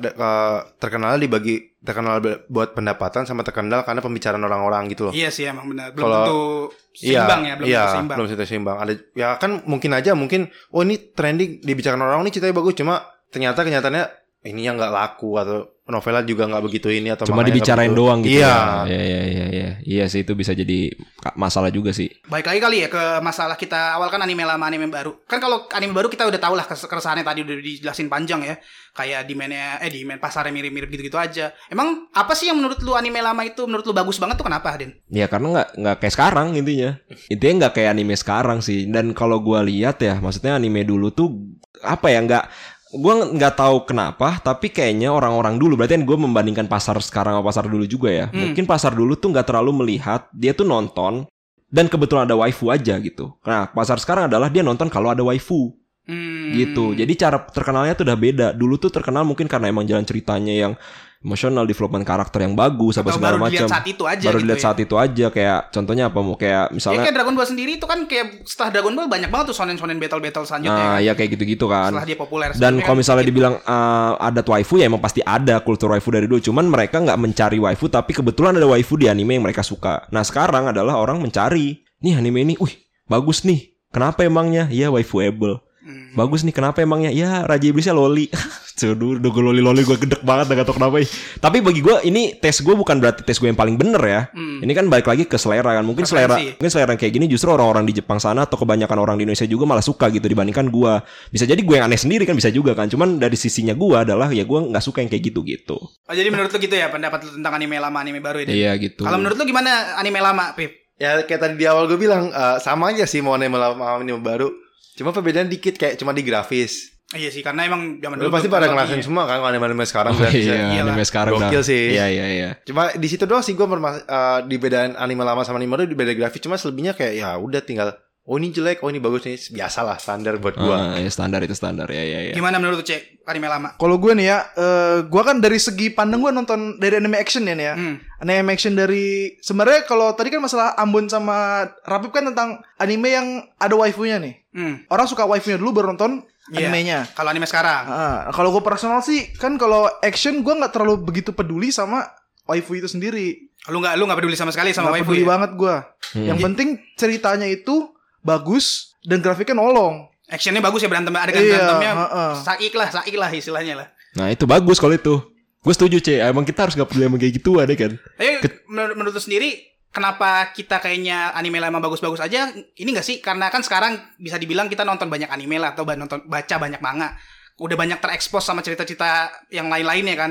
terkenal dibagi terkenal buat pendapatan sama terkenal karena pembicaraan orang-orang gitu loh. Iya sih emang benar. Belum Kalau- tentu seimbang ya, belum iya, tentu seimbang. belum tentu seimbang. Ada ya kan mungkin aja mungkin oh ini trending dibicarakan orang ini ceritanya bagus cuma ternyata kenyataannya ini yang nggak laku atau novelnya juga nggak begitu ini atau Cuma dibicarain begitu. doang gitu. Iya. ya. Iya, iya, iya, iya. Iya sih itu bisa jadi masalah juga sih. Baik lagi kali ya ke masalah kita awal kan anime lama anime baru. Kan kalau anime baru kita udah tahu lah keresahannya tadi udah dijelasin panjang ya. Kayak demandnya eh demand pasarnya mirip-mirip gitu-gitu aja. Emang apa sih yang menurut lu anime lama itu menurut lu bagus banget tuh kenapa, Den? Ya karena nggak nggak kayak sekarang intinya. Intinya nggak kayak anime sekarang sih. Dan kalau gua lihat ya, maksudnya anime dulu tuh apa ya nggak gua nggak tahu kenapa tapi kayaknya orang-orang dulu berarti kan gue membandingkan pasar sekarang sama pasar dulu juga ya mungkin pasar dulu tuh nggak terlalu melihat dia tuh nonton dan kebetulan ada waifu aja gitu nah pasar sekarang adalah dia nonton kalau ada waifu Hmm. gitu. Jadi cara terkenalnya tuh udah beda. Dulu tuh terkenal mungkin karena emang jalan ceritanya yang emosional, development karakter yang bagus, apa segala baru dilihat macam. saat itu aja Baru gitu dilihat ya. saat itu aja kayak contohnya apa mau kayak Ya misalnya kayak Dragon Ball sendiri itu kan kayak setelah Dragon Ball banyak banget tuh sonen-sonen battle-battle selanjutnya Nah, kan. ya kayak gitu-gitu kan. Setelah dia populer. Dan kalau kan misalnya gitu. dibilang eh, ada waifu ya emang pasti ada kultur waifu dari dulu. Cuman mereka nggak mencari waifu tapi kebetulan ada waifu di anime yang mereka suka. Nah sekarang adalah orang mencari nih anime ini, wih bagus nih. Kenapa emangnya? Ya waifuable. Hmm. Bagus nih kenapa emangnya? Ya Raja Iblisnya loli. Aduh, udah gue loli-loli gue gedek banget gak tau kenapa. Tapi bagi gue ini tes gue bukan berarti tes gue yang paling bener ya. Hmm. Ini kan balik lagi ke selera kan. Mungkin selera mungkin selera yang kayak gini justru orang-orang di Jepang sana atau kebanyakan orang di Indonesia juga malah suka gitu dibandingkan gua. Bisa jadi gue yang aneh sendiri kan bisa juga kan. Cuman dari sisinya gua adalah ya gua nggak suka yang kayak gitu-gitu. Oh jadi menurut lu gitu ya pendapat lu tentang anime lama anime baru ini? Iya gitu. Kalau menurut lu gimana anime lama, Pip? Ya kayak tadi di awal gue bilang eh, sama aja sih mau anime lama anime baru. Cuma perbedaan dikit kayak cuma di grafis. Iya sih karena emang zaman Lu dulu pasti pada terlalu ngelakuin ini ya. semua kan anime-anime sekarang Oh, grafisnya. iya, Iyalah. anime sekarang Gokil dah. sih. Iya iya iya. Cuma di situ doang sih gue di bedaan anime lama sama anime baru di beda grafis. Cuma selebihnya kayak ya udah tinggal oh ini jelek, oh ini bagus nih biasalah standar buat gua. Ah, ya standar itu standar ya ya ya. Gimana menurut lu, Cek? Anime lama? Kalau gue nih ya, eh gue kan dari segi pandang gue nonton dari anime action ya nih ya. Hmm. Anime action dari sebenarnya kalau tadi kan masalah Ambon sama Rapip kan tentang anime yang ada waifunya nih. Hmm. Orang suka waifunya dulu baru nonton Iya. animenya. Kalau anime sekarang. Ah, kalau gue personal sih kan kalau action gue nggak terlalu begitu peduli sama waifu itu sendiri. Lu nggak lu nggak peduli sama sekali sama Nggak waifu peduli ya? banget gue. Hmm. Yang penting ceritanya itu bagus dan grafiknya nolong. Actionnya bagus ya berantem adegan Iya, berantemnya heeh. saik lah saik lah istilahnya lah. Nah itu bagus kalau itu. Gue setuju C. Emang kita harus gak peduli sama kayak gituan ya kan. Tapi menurut, menurut lu sendiri kenapa kita kayaknya anime lama bagus-bagus aja? Ini gak sih? Karena kan sekarang bisa dibilang kita nonton banyak anime lah atau nonton baca banyak manga. Udah banyak terekspos sama cerita-cerita yang lain-lainnya kan.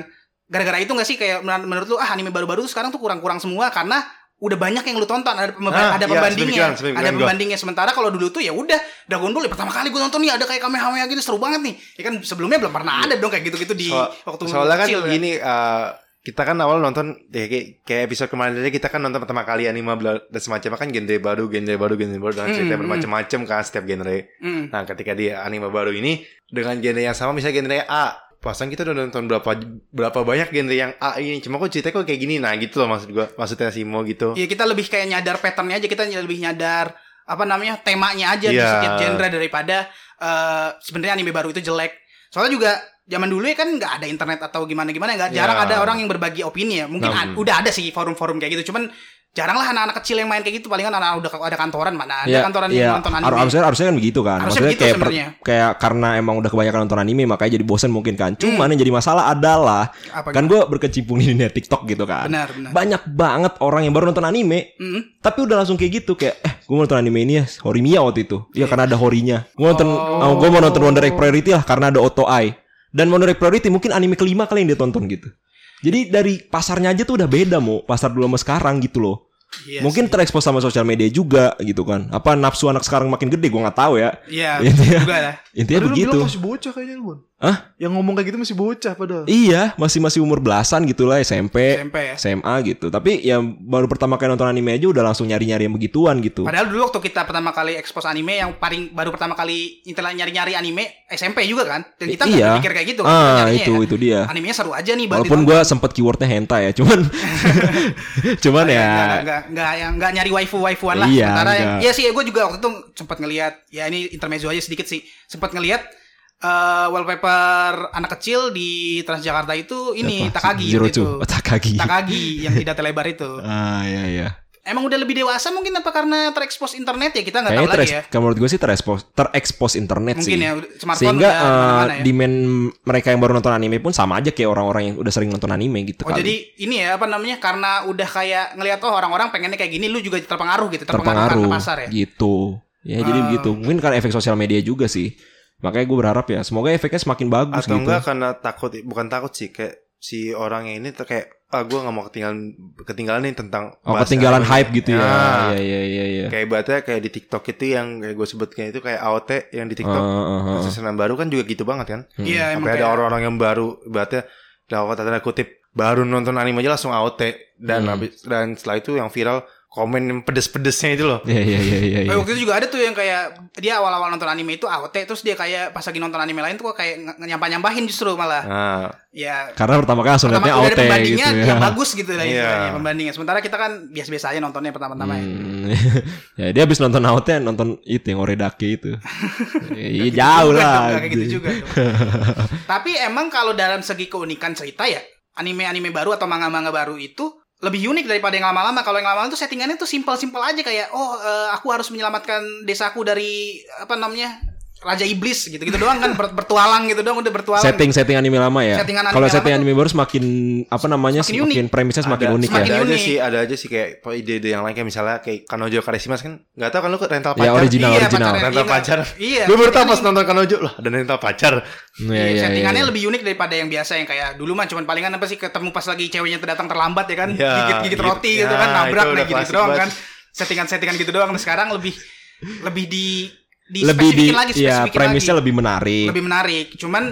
Gara-gara itu gak sih kayak menur- menurut lu ah anime baru-baru tuh sekarang tuh kurang-kurang semua karena udah banyak yang lu tonton ada pem- Ah, ada iya, pembandingnya ada gua. pembandingnya sementara kalau dulu tuh ya udah Dragon Ball ya pertama kali gue nonton nih ada kayak Kamehameha gitu seru banget nih ya kan sebelumnya belum pernah ada dong kayak gitu-gitu di Soal- waktu soalnya kan kecil ya. gini eh, kita kan awal nonton ya, kayak, kayak episode kemarin aja kita kan nonton pertama kali anime dan semacamnya kan genre baru genre baru genre baru dengan cerita Hmm, bermacam-macam kan setiap genre Hmm. nah ketika di anime baru ini dengan genre yang sama misalnya genre A Pasan kita udah nonton berapa berapa banyak genre yang A ini cuma kok ceritanya kok kayak gini nah gitu loh maksud gua maksudnya Simo gitu Iya kita lebih kayak nyadar patternnya aja kita lebih nyadar apa namanya temanya aja di Iya. setiap genre daripada eh sebenarnya anime baru itu jelek. Soalnya juga zaman dulu ya kan nggak ada internet atau gimana gimana nggak jarang Iya. ada orang yang berbagi opini ya. Mungkin Nah, a- udah ada sih forum-forum kayak gitu. Cuman jarang lah anak-anak kecil yang main kayak gitu. Palingan anak udah ada kantoran mana ada Ya, kantoran ya, yang nonton anime. harusnya harusnya kan begitu kan. Harusnya Maksudnya begitu kayak per- kayak karena emang udah kebanyakan nonton anime makanya jadi bosen mungkin kan. Cuman yang jadi masalah adalah Hmm. Apa kan gue berkecimpung di dunia TikTok gitu kan. Benar, benar. Banyak banget orang yang baru nonton anime Mm. tapi udah langsung kayak gitu kayak eh gue mau nonton anime ini ya Horimiya waktu itu. Ya karena ada horinya. Gue nonton Oh. gue mau nonton Wonder Egg Priority lah karena ada Auto Eye. Dan Wonder Egg Priority mungkin anime kelima kali yang dia tonton gitu. Jadi dari pasarnya aja tuh udah beda mau pasar dulu sama sekarang gitu loh. Iya Mungkin terekspos sama sosial media juga gitu kan. Apa nafsu anak sekarang makin gede gua nggak tahu ya. Iya, Intinya- juga lah. Intinya lu begitu. bilang masih bocah kayaknya lu. Hah? Yang ngomong kayak gitu masih bocah padahal. Iya, masih masih umur belasan gitu lah SMP, SMP ya. SMA gitu. Tapi ya baru pertama kali nonton anime aja udah langsung nyari-nyari yang begituan gitu. Padahal dulu waktu kita pertama kali expose anime yang paling baru pertama kali intinya nyari-nyari anime SMP juga kan. Dan kita nggak iya. berpikir kayak gitu kan. Ah, itu ya. itu dia. Animenya seru aja nih Walaupun gua sempet keywordnya hentai ya, cuman cuman ya Nggak, nggak, nggak, yang nggak nyari waifu waifuan lah. Iya, Sementara yang, ya sih, gue juga waktu itu sempat ngelihat, ya ini intermezzo aja sedikit sih, sempat ngelihat eh, wallpaper anak kecil di Transjakarta itu ini apa? Takagi Zero gitu. Two. Oh, Takagi. Takagi yang tidak terlebar itu. Ah, iya iya. Emang udah lebih dewasa mungkin apa karena terekspos internet ya kita nggak tahu lagi ya. kalau menurut gue sih terekspos terekspos internet Mungkin sih. ya, smartphone Sehingga udah eh, ke mana-mana ya. demand mereka yang baru nonton anime pun sama aja kayak orang-orang yang udah sering nonton anime gitu Oh kali. jadi ini ya apa namanya karena udah kayak ngelihat oh orang-orang pengennya kayak gini lu juga terpengaruh gitu terpengaruh, terpengaruh karena pasar ya. gitu. Ya jadi Ah. begitu. Mungkin karena efek sosial media juga sih. Makanya gue berharap ya semoga efeknya semakin bagus atau gitu. enggak karena takut bukan takut sih kayak si orang yang ini tuh kayak ah gue nggak mau ketinggalan ketinggalan nih tentang Oh ketinggalan anime." hype gitu ya. Nah, Iya iya iya iya. kayak ibaratnya kayak di TikTok itu yang kayak gue sebutkan itu kayak AOT yang di TikTok ah, ah. sesuatu baru kan juga gitu banget kan Iya emang sampai ada orang-orang yang baru ibaratnya dalam kata tanda kutip baru nonton anime aja langsung AOT dan Hmm. habis dan setelah itu yang viral komen yang pedes-pedesnya itu loh. Iya iya iya iya. Iya. waktu itu juga ada tuh yang kayak dia awal-awal nonton anime itu AOT terus dia kayak pas lagi nonton anime lain tuh kok kayak nyampah-nyampahin justru malah. Nah, Ya Karena pertama kali pertama AOT gitu ya. yang bagus gitu lah Iya. istilahnya pembandingnya. Sementara kita kan biasa-biasa aja nontonnya pertama-tama ya. Hmm, ya dia habis nonton AOT nonton itu yang Oredake itu. Iya jauh Juga lah. kayak gitu juga. Tapi emang kalau dalam segi keunikan cerita ya, anime-anime baru atau manga-manga baru itu lebih unik daripada yang lama-lama. Kalau yang lama-lama tuh settingannya tuh simpel-simpel aja kayak oh eh, aku harus menyelamatkan desaku dari apa namanya? Raja iblis gitu-gitu doang kan ber- bertualang gitu doang udah bertualang. Setting setting anime lama ya. Settingan anime Kalau setting anime baru semakin apa namanya semakin semakin, unik. premisnya semakin ada, unik semakin ya. ada aja sih, ada aja sih kayak ide-ide yang lain kayak misalnya kayak Kanojo Karesimas kan nggak tahu kan lu ke rental Ya, pacar. original, Iya, original. pacarnya. Rental Iya, pacar. Iya. Gue baru tahu pas nonton Kanojo lah, ada rental pacar. Iya, Iya, iya, settingannya iya. lebih unik daripada yang biasa yang kayak dulu mah cuman palingan apa sih ketemu pas lagi ceweknya datang terlambat ya kan Iya, gigit-gigit gitu. roti Ya, gitu kan nabrak itu nah udah gitu, doang kan settingan-settingan gitu doang sekarang lebih lebih di di lebih di lagi ya premisnya lagi. lebih menarik. lebih menarik cuman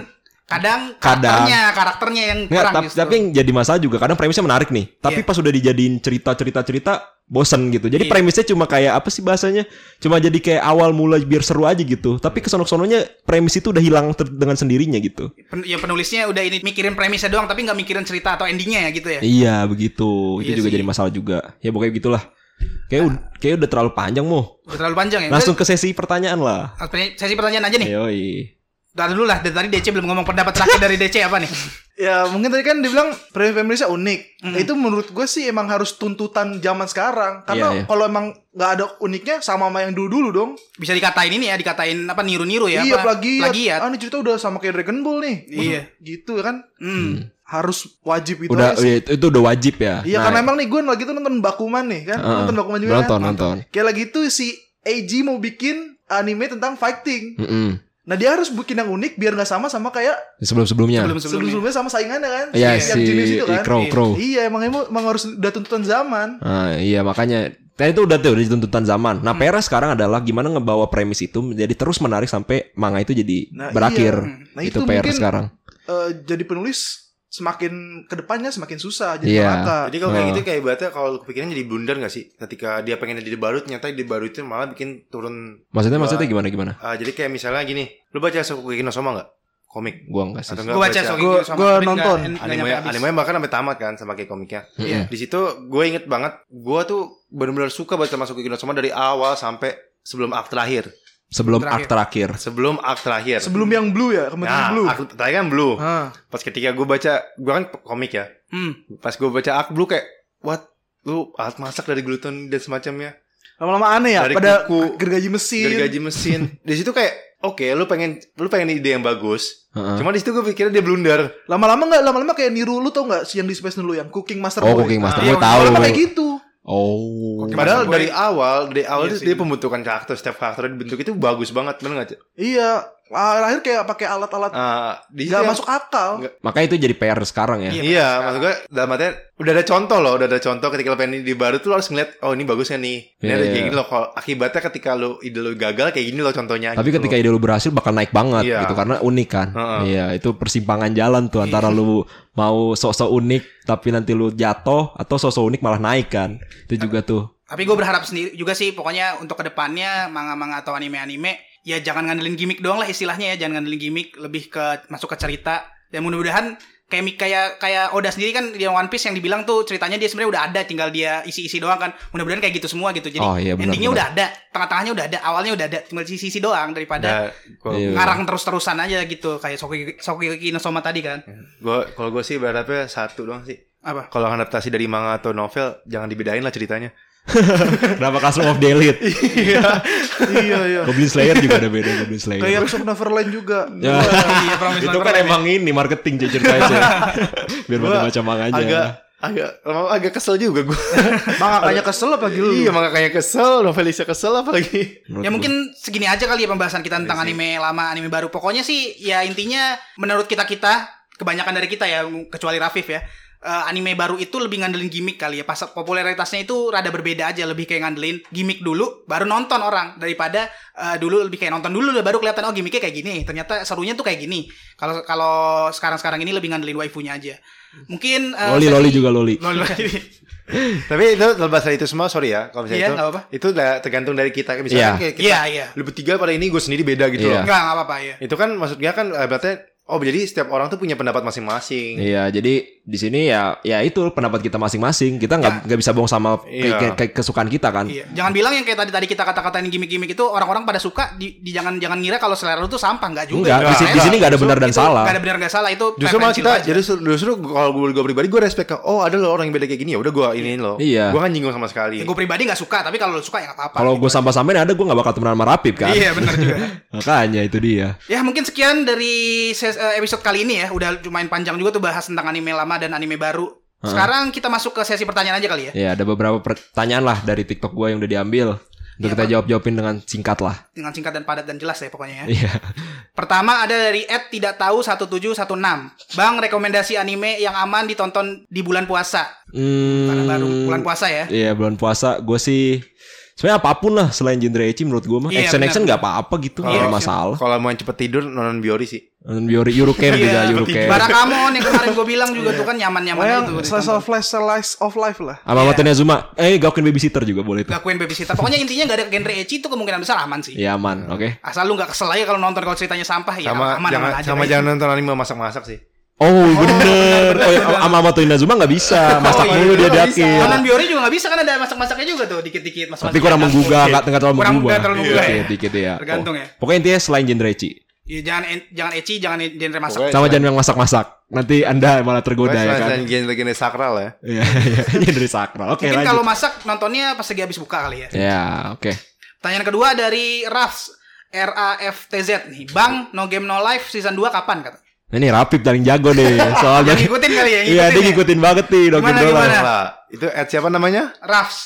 kadang Kadang. karakternya karakternya yang Nggak, kurang tapi, justru. tapi yang jadi masalah juga kadang premisnya menarik nih. Tapi Iya. pas udah dijadiin cerita-cerita-cerita bosen gitu. Jadi Iya. premisnya cuma kayak apa sih bahasanya? Cuma jadi kayak awal mula biar seru aja gitu. Tapi kesonok-sononya premis itu udah hilang ter- dengan sendirinya gitu. Pen- ya penulisnya udah ini mikirin premisnya doang tapi nggak mikirin cerita atau endingnya ya gitu ya Iya begitu. Itu Iya juga sih. jadi masalah juga. Ya pokoknya gitulah. Kayak ud- kayak udah terlalu panjang mo. udah terlalu panjang ya Langsung ke sesi pertanyaan lah. Sesi pertanyaan aja nih Yoi. Udah dulu lah dari tadi DC belum ngomong pendapat terakhir dari DC apa nih Ya mungkin tadi kan dibilang Prime Families unik. Nah, itu menurut gue sih emang harus tuntutan zaman sekarang. Karena Iya, iya. kalau emang nggak ada uniknya sama sama yang dulu-dulu dong. bisa dikatain ini ya dikatain apa niru-niru ya iya apa, plagiat. plagiat. Ah ini cerita udah sama kayak Dragon Ball nih. Iya. Gitu kan. Hmm. Harus wajib itu Udah iya, itu, itu udah wajib ya. Iya Nah, karena emang nih gue lagi tuh nonton Bakuman nih kan. Heeh. Nonton Bakuman juga Nonton, kan. nonton. Kayak lagi tuh si Eiji mau bikin anime tentang fighting. Mm-mm. Nah dia harus bikin yang unik biar nggak sama sama kayak Sebelum-sebelumnya. Sebelum sebelumnya. sebelum-sebelumnya sama saingannya kan. Iya si jenis itu kan. Crow Iya. Crow. Iya emang emang, emang harus udah tuntutan zaman. Ah, iya makanya Nah, itu udah tuh udah tuntutan zaman. Nah, PR sekarang adalah gimana ngebawa premis itu menjadi terus menarik sampai manga itu jadi Nah, berakhir. iya. Nah, itu, itu PR sekarang. Eh, jadi penulis semakin ke depannya semakin susah jadi Iya. mangaka. Jadi kalau kayak Oh. gitu kayak ibaratnya kalau kepikiran jadi blunder gak sih? Ketika dia pengen jadi baru ternyata di baru itu malah bikin turun Maksudnya Gua- maksudnya gimana gimana? Ah, jadi kayak misalnya gini, lu baca Shokugeki no Soma gak? Komik. Gua enggak sih. Gue baca Gua- sama gua tapi nggak- nonton. nggak Anime, anime bahkan sampai tamat kan sama kayak komiknya. Iya. Di situ gue inget banget, gue tuh benar-benar suka baca masuk ke Soma dari awal sampai sebelum ak terakhir. Sebelum Terakhir. ak terakhir. Sebelum ak terakhir. Sebelum yang blue ya, kemarin Nah, blue. ak terakhir kan blue. Ah. Pas ketika gue baca, gue kan komik ya. Hmm. Pas gue baca ak blue kayak, what? Lu alat masak dari gluten dan semacamnya. Lama-lama aneh ya, Dari pada kuku, gergaji mesin. Gergaji mesin. di situ kayak, oke, lu pengen, lu pengen ide yang bagus. Heeh. Cuma di situ gue pikirnya dia blunder. Lama-lama nggak, lama-lama kayak niru lu tau nggak sih yang di Space dulu yang Cooking Master Oh, Boy. Cooking Master Ah, Boy iya, tahu. Lama-lama kayak gitu. Oh. Padahal dari awal, dari awal Iya sih. dia pembentukan karakter, setiap karakter dibentuk itu bagus banget, bener gak? Cak? Iya, ah, akhir kayak pakai alat-alat Ah, di situ nggak yang- masuk akal. Nggak. Makanya itu jadi PR sekarang ya. Iya. Iya, maksud gue dalam artian udah ada contoh loh, udah ada contoh ketika lo pengen di baru tuh lo harus ngeliat, oh ini bagusnya nih. Ini Iya, ada iya. kayak gini loh. Kalau akibatnya ketika lo ide lo gagal kayak gini loh contohnya. Tapi gitu ketika loh. ide lu berhasil bakal naik banget Iya. gitu karena unik kan. Heeh. Iya, itu persimpangan jalan tuh antara lu mau sok-sok unik tapi nanti lu jatuh atau sok-sok unik malah naik kan. Itu juga tuh. Tapi gue berharap sendiri juga sih pokoknya untuk ke depannya manga-manga atau anime-anime ya jangan ngandelin gimmick doang lah istilahnya ya jangan ngandelin gimmick lebih ke masuk ke cerita dan mudah-mudahan kayak Mi- kayak kayak Oda sendiri kan di One Piece yang dibilang tuh ceritanya dia sebenarnya udah ada tinggal dia isi-isi doang kan mudah-mudahan kayak gitu semua gitu jadi Oh, iya, benar, endingnya benar. udah ada tengah-tengahnya udah ada awalnya udah ada tinggal isi-isi doang daripada Nah, gua- Iya. ngarang terus-terusan aja gitu kayak Soki Soki no Soma tadi kan gua kalau gue sih berharapnya satu doang sih. apa Kalau adaptasi dari manga atau novel, jangan dibedain lah ceritanya. Kenapa Custom of the Elite? iya, iya. Goblin Slayer juga ada beda Goblin Slayer. Kayak of Neverland juga. Ya. iya Promise itu kan Neverland. emang ini marketing ceritanya. Biar pada baca manga aja. Agak agak agak kesel juga gue. Makanya kesel apa gitu. iya, manga kayak kesel, novelisnya kesel apalagi. Menurut Ya mungkin segini aja kali ya pembahasan kita tentang Iya anime lama, anime baru. Pokoknya sih ya intinya menurut kita-kita, kebanyakan dari kita ya, kecuali Rafif ya. Eh, anime baru itu lebih ngandelin gimmick kali ya. Pas popularitasnya itu rada berbeda aja, lebih kayak ngandelin gimmick dulu baru nonton orang daripada eh, dulu lebih kayak nonton dulu baru kelihatan oh gimmicknya kayak gini. Ternyata serunya tuh kayak gini. Kalau kalau sekarang-sekarang ini lebih ngandelin waifunya aja. Mungkin eh, Loli Loli juga Loli. Loli. Tapi itu terlepas dari itu semua, sorry ya kalau misalnya Iya, itu. nggak apa-apa. Itu udah tergantung dari kita. Misalnya kayak kita Iya, iya. lu bertiga pada ini gue sendiri beda gitu Iya. loh. Enggak, enggak apa-apa ya. Itu kan maksudnya kan eh, berarti oh jadi setiap orang tuh punya pendapat masing-masing. Iya, jadi di sini ya ya itu pendapat kita masing-masing. Kita nggak nggak bisa bohong sama kayak, Iya. kayak- kayak kesukaan kita kan. Iya. Jangan bilang yang kayak tadi tadi kita kata-katain gimmick-gimmick itu orang-orang pada suka di, di jangan jangan ngira kalau selera lu tuh sampah enggak juga. Enggak, di, sini- di sini nggak ada benar dan salah. Enggak ada benar enggak salah itu Justru malah kita aja. jadi justru, justru kalau gue gue pribadi gue respect ke oh ada loh orang yang beda kayak gini ya udah gue iniin loh. Iya. Gue kan nyinggung sama sekali. Ya, gue pribadi nggak suka, tapi kalau lu suka ya nggak apa-apa. Kalau gue sampah-sampain ada gue nggak bakal temenan sama Rapip kan. Iya benar juga. Makanya itu dia. ya mungkin sekian dari ses- episode kali ini ya. Udah lumayan panjang juga tuh bahas tentang anime lama dan anime baru. Sekarang kita masuk ke sesi pertanyaan aja kali ya. Ya ada beberapa pertanyaan lah dari TikTok gue yang udah diambil. Untuk kita jawab-jawabin dengan singkat lah. Dengan singkat dan padat dan jelas ya pokoknya ya. Iya. Pertama ada dari Ed tidak tahu 1716. Bang rekomendasi anime yang aman ditonton di bulan puasa. Karena Hmm, baru bulan puasa ya. Iya bulan puasa gue sih sebenarnya apa pun lah selain genre ecchi menurut gue mah Iya, action action nggak apa-apa gitu nggak Iya, iya. masalah. Kalau mau cepet tidur nonton Biori sih. Dan Yuri Eurocamp juga Eurocamp. Barakamon yang kemarin gue bilang juga tuh kan nyaman-nyaman Pokoknya itu. slice of life, slice of life lah. Sama Matanya Zuma. Eh Gauken Babysitter juga boleh tuh. Gakuin babysitter. Pokoknya intinya gak ada genre ecchi itu kemungkinan besar aman sih. Iya aman, oke. Asal lu gak kesel aja kalau nonton kalau ceritanya sampah ya Sama aman jangan aman aja. sama Bay. jangan nonton anime masak-masak sih. Oh, bener. Oh, ya, sama Mato Inazuma nggak bisa. Masak iya, mulu dia nggak bisa. diakin. Conan Biori juga gak bisa kan ada masak-masaknya juga tuh dikit-dikit mas Tapi kurang menggugah, nggak nggak terlalu Kurang- menggugah. nggak terlalu menggugah Dikit, ya. dikit ya. Tergantung Oh. ya. Pokoknya intinya selain genre Iya jangan jangan ecchi, jangan genre masak. Pokoknya- Sama jangan yang masak-masak. Nanti Anda malah tergoda ya kan. Selain genre-genre sakral ya. Iya, iya. Genre sakral. Oke, Mungkin lanjut. kalau masak nontonnya pas lagi habis buka kali ya. Ya, oke. Pertanyaan kedua dari Rafs R A F T Z nih. Bang, No Game No Life season 2 kapan kata? Nah, Ini Rapip paling jago deh. Soalnya ngikutin kali ya, Iya, dia ngikutin ya. banget nih Dokin Gimana, Dolan. gimana? Tolonglah. Itu ad siapa namanya? Rafs.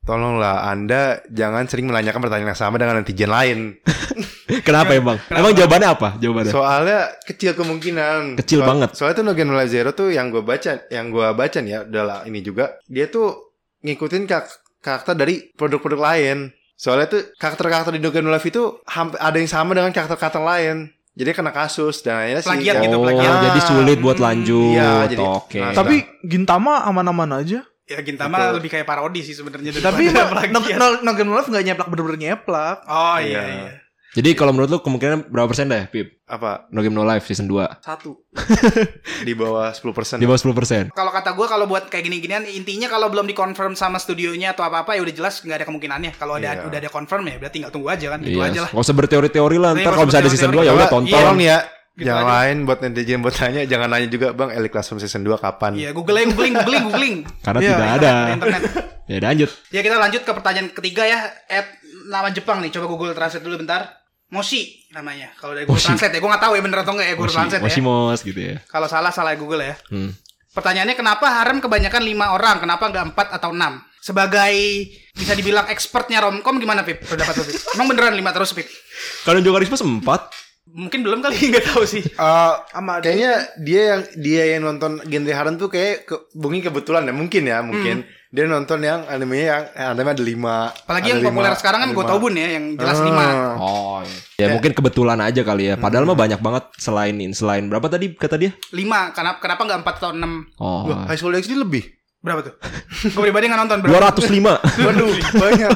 Tolonglah Anda jangan sering menanyakan pertanyaan yang sama dengan netizen lain. Kenapa emang? Emang jawabannya apa? Jawabannya? Soalnya kecil kemungkinan. Kecil banget. Soalnya tuh No Game No Life Zero tuh yang gue baca, yang gue baca nih ya, adalah ini juga. Dia tuh ngikutin kak- karakter dari produk-produk lain. Soalnya tuh karakter-karakter di No Game No Life itu ada yang sama dengan karakter-karakter lain. Jadi kena kasus dan akhirnya sih. Plagiat gitu, oh, plagiat. jadi sulit buat Hmm, lanjut. iya, jadi- Oke. nah, Tapi Gintama aman-aman aja. Ya Gintama lebih kayak parodi sih sebenarnya Tapi daripada no, plagiat. no, no Game No Life nggak nyeplak bener-bener nyeplak. Oh iya Iya. Iya. Jadi kalau menurut lu kemungkinan berapa persen deh, Pip? apa No Game No Life season 2. Satu. di bawah 10%. Di bawah 10 persen. Kalau kata gue kalau buat kayak gini-ginian intinya kalau belum dikonfirm sama studionya atau apa-apa ya udah jelas nggak ada kemungkinannya. Kalau ada Iya. udah ada confirm ya berarti tinggal tunggu aja kan. Itu Iya. aja lah. Gak usah berteori-teori lah. Iya, Ntar kalau usah bisa ada season 2 berteori-teori. ya udah tonton. Tolong nih ya. Gitu yang aja. lain buat netizen buat tanya jangan nanya juga Bang Elite Classroom season 2 kapan. Iya, googling, googling, googling, googling. Karena Iya, tidak ada internet. Ya lanjut. Ya kita lanjut ke pertanyaan ketiga ya. At nama Jepang nih. Coba Google Translate dulu bentar. Moshi namanya. Kalau dari Google Moshi. Translate ya, gue nggak tahu ya bener atau enggak ya Google Moshi, Translate ya. Moshimos gitu ya. Kalau salah salah ya Google ya. Hmm. Pertanyaannya kenapa harem kebanyakan lima orang? Kenapa nggak empat atau enam? Sebagai bisa dibilang expertnya romcom gimana Pip? Pendapat lu, Pip? Emang beneran lima terus Pip? Kalau juga Risma sempat. Mungkin belum kali nggak tahu sih. Eh, Sama kayaknya dia yang dia yang nonton genre harem tuh kayak ke, mungkin kebetulan ya mungkin ya mungkin dia nonton yang animenya yang eh, anime ada lima Apalagi ada yang lima, populer sekarang kan. Gotobun ya, yang jelas Ah. lima. Oh. Ya mungkin kebetulan aja kali ya. Padahal mah banyak banget selain selain berapa tadi kata dia? Lima. Kenapa kenapa nggak empat atau enam? Oh. Wah, High School DxD lebih Berapa tuh? gue pribadi nggak nonton. Berapa? 205. waduh banyak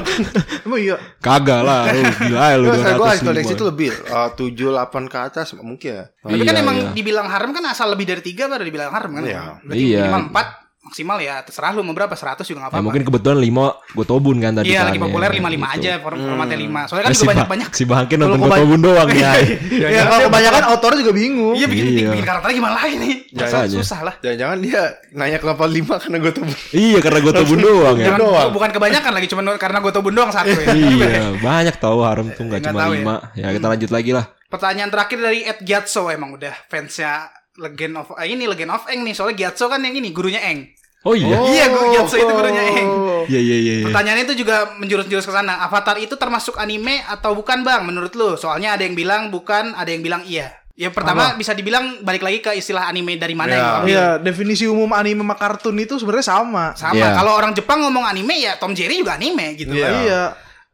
Emang iya. Kagak lah. Lu gila ya lu Gue gue High School DxD itu 205. lebih eh, tujuh delapan ke atas mungkin ya Tapi kan Iya, emang iya. dibilang harem kan asal lebih dari tiga baru dibilang harem kan? Iya. Berarti Iya. minimal empat maksimal ya terserah lu mau berapa 100 juga nggak Ya apa-apa. mungkin kebetulan 5 gue tobun kan tadi Iya kan, lagi ya, populer lima lima gitu. aja form formatnya lima. Soalnya kan Eh, juga si, banyak Ba- banyak. si Bangke nonton gue tobun doang ya. Ya kalau kebanyakan autor juga bingung. Iya bikin, Iya. bikin karakternya gimana lagi nih? Makanya. Susah lah. jangan-jangan dia nanya kenapa lima karena gue tuh iya karena gue tobun doang ya. Doang. bukan kebanyakan lagi cuma karena gue tobun doang satu ya. iya, banyak tahu harem tuh nggak Nggak cuma tahu ya. lima. Ya. kita lanjut lagi lah. Pertanyaan terakhir dari Ed Gyatso emang udah fansnya Legend of eh, ini Legend of Eng nih soalnya Gyatso kan yang ini gurunya Eng. Oh iya. Iya, gue Gyatso itu gurunya Eng. Iya iya iya. iya. Pertanyaannya itu juga menjurus-jurus ke sana. Avatar itu termasuk anime atau bukan, Bang? Menurut lu? Soalnya ada yang bilang bukan, ada yang bilang iya. Ya pertama bisa dibilang balik lagi ke istilah anime dari mana Ya. yang lu ambil. Iya, definisi umum anime sama kartun itu sebenarnya sama. Sama. Iya. Kalau orang Jepang ngomong anime ya Tom Jerry juga anime gitu. Iya. kan. Iya.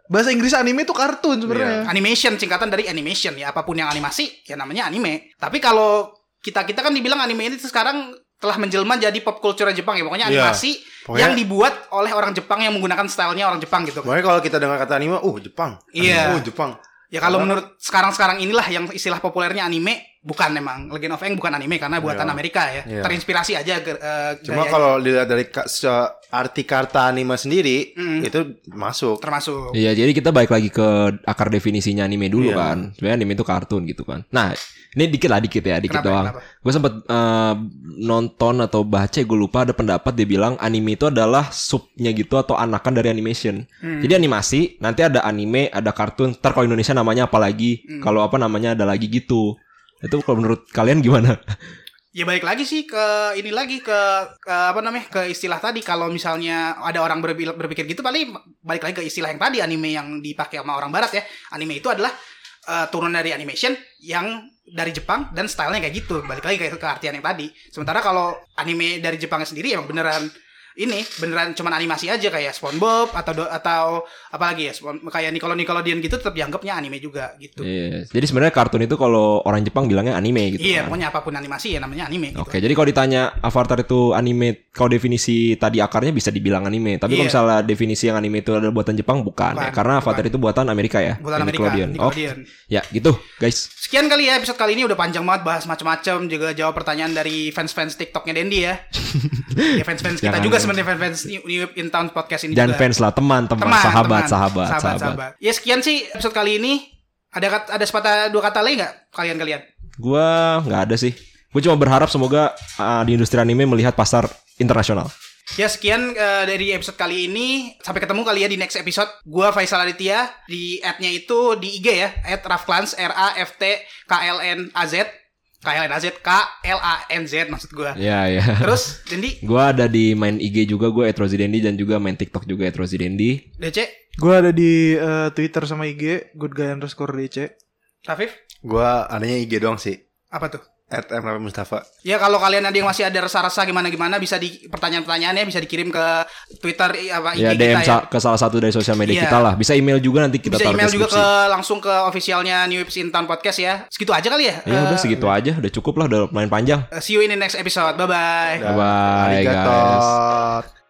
Bahasa Inggris anime itu kartun sebenarnya. Animation singkatan dari animation ya apa pun yang animasi ya namanya anime. Tapi kalau kita kita kan dibilang anime ini sekarang telah menjelma jadi pop culture Jepang ya. Pokoknya Iya. animasi Pokoknya- yang dibuat oleh orang Jepang yang menggunakan stylenya orang Jepang gitu. Makanya kalau kita dengar kata anime, uh Jepang. Iya. Oh Jepang. Ya kalau Karena- menurut sekarang-sekarang inilah yang istilah populernya anime bukan memang Legend of Aang bukan anime karena buatan Iya. Amerika ya. Iya. Terinspirasi aja eh, Cuma kalau dilihat dari arti kata anime sendiri, Mm. itu masuk. termasuk Iya, jadi kita balik lagi ke akar definisinya anime dulu Iya. kan. Sebenarnya anime itu kartun gitu kan. Nah, ini dikit lah dikit ya, dikit Kenapa, doang. kenapa? Gue sempet eh, nonton atau baca, gue lupa ada pendapat dia bilang anime itu adalah subnya gitu atau anakan dari animation. Hmm. Jadi animasi, nanti ada anime, ada kartun. Ntar kalau Indonesia namanya apa lagi? Hmm. Kalau apa namanya ada lagi gitu. Itu kalau menurut kalian gimana? Ya balik lagi sih ke ini lagi ke, ke apa namanya ke istilah tadi kalau misalnya ada orang berbil- berpikir gitu paling balik lagi ke istilah yang tadi anime yang dipakai sama orang barat ya anime itu adalah eh, turunan dari animation yang dari Jepang dan stylenya kayak gitu. Balik lagi ke, ke artian yang tadi. Sementara kalau anime dari Jepangnya sendiri emang beneran ini beneran cuman animasi aja kayak SpongeBob atau do- atau apalagi ya Spon- kayak Nickelode Nickelodeon gitu tetap dianggapnya anime juga gitu. Iya. Jadi sebenarnya kartun itu kalau orang Jepang bilangnya anime gitu Iya, kan. pokoknya apa pun animasi ya namanya anime gitu. Oke, jadi kalau ditanya Avatar itu anime, kalau definisi tadi akarnya bisa dibilang anime. Tapi kalau Iya. misalnya definisi yang anime itu adalah buatan Jepang, bukan, Bukan, ya. Karena bukan. Avatar itu buatan Amerika ya. Buatan Amerika, Nickelodeon. Nickelodeon. Oke. Ya, gitu, guys. Sekian kali ya episode kali ini udah panjang banget bahas macam-macam juga jawab pertanyaan dari fans-fans TikToknya Dendi ya. ya fans-fans kita juga sebenarnya fans-fans New, New in Town podcast ini Dan juga. fans lah, teman, teman, Teman, sahabat, sahabat, sahabat, sahabat, sahabat. Ya sekian sih episode kali ini. Ada ada sepatah dua kata lagi nggak kalian-kalian? Gua nggak ada sih. Gue cuma berharap semoga uh, di industri anime melihat pasar internasional. Ya sekian eh, dari episode kali ini. Sampai ketemu kali ya di next episode. Gua Faisal Aditya di ad-nya itu di IG ya, @rafklans R A F T K L N A Z. K L N A Z K L A N Z maksud gua. Ya, ya. Terus Dendi, Gua ada di main IG juga, gue Dendi dan juga main TikTok juga Dendi. DC, Gue ada di eh, Twitter sama IG good guy underscore DC. Rafif, Gua adanya IG doang sih. apa tuh? At M. Mustafa. Ya kalau kalian ada yang masih ada rasa-rasa gimana-gimana bisa di pertanyaan-pertanyaannya bisa dikirim ke Twitter apa IG Ya kita DM ya. sa- ke salah satu dari sosial media Iya. kita lah. Bisa email juga nanti kita bisa taruh email juga ke langsung ke officialnya New Whips in Town Podcast ya. Segitu aja kali ya. Ya udah Eh, segitu aja, udah cukup lah, udah lumayan panjang. see you in the next episode. Bye bye. Bye bye guys.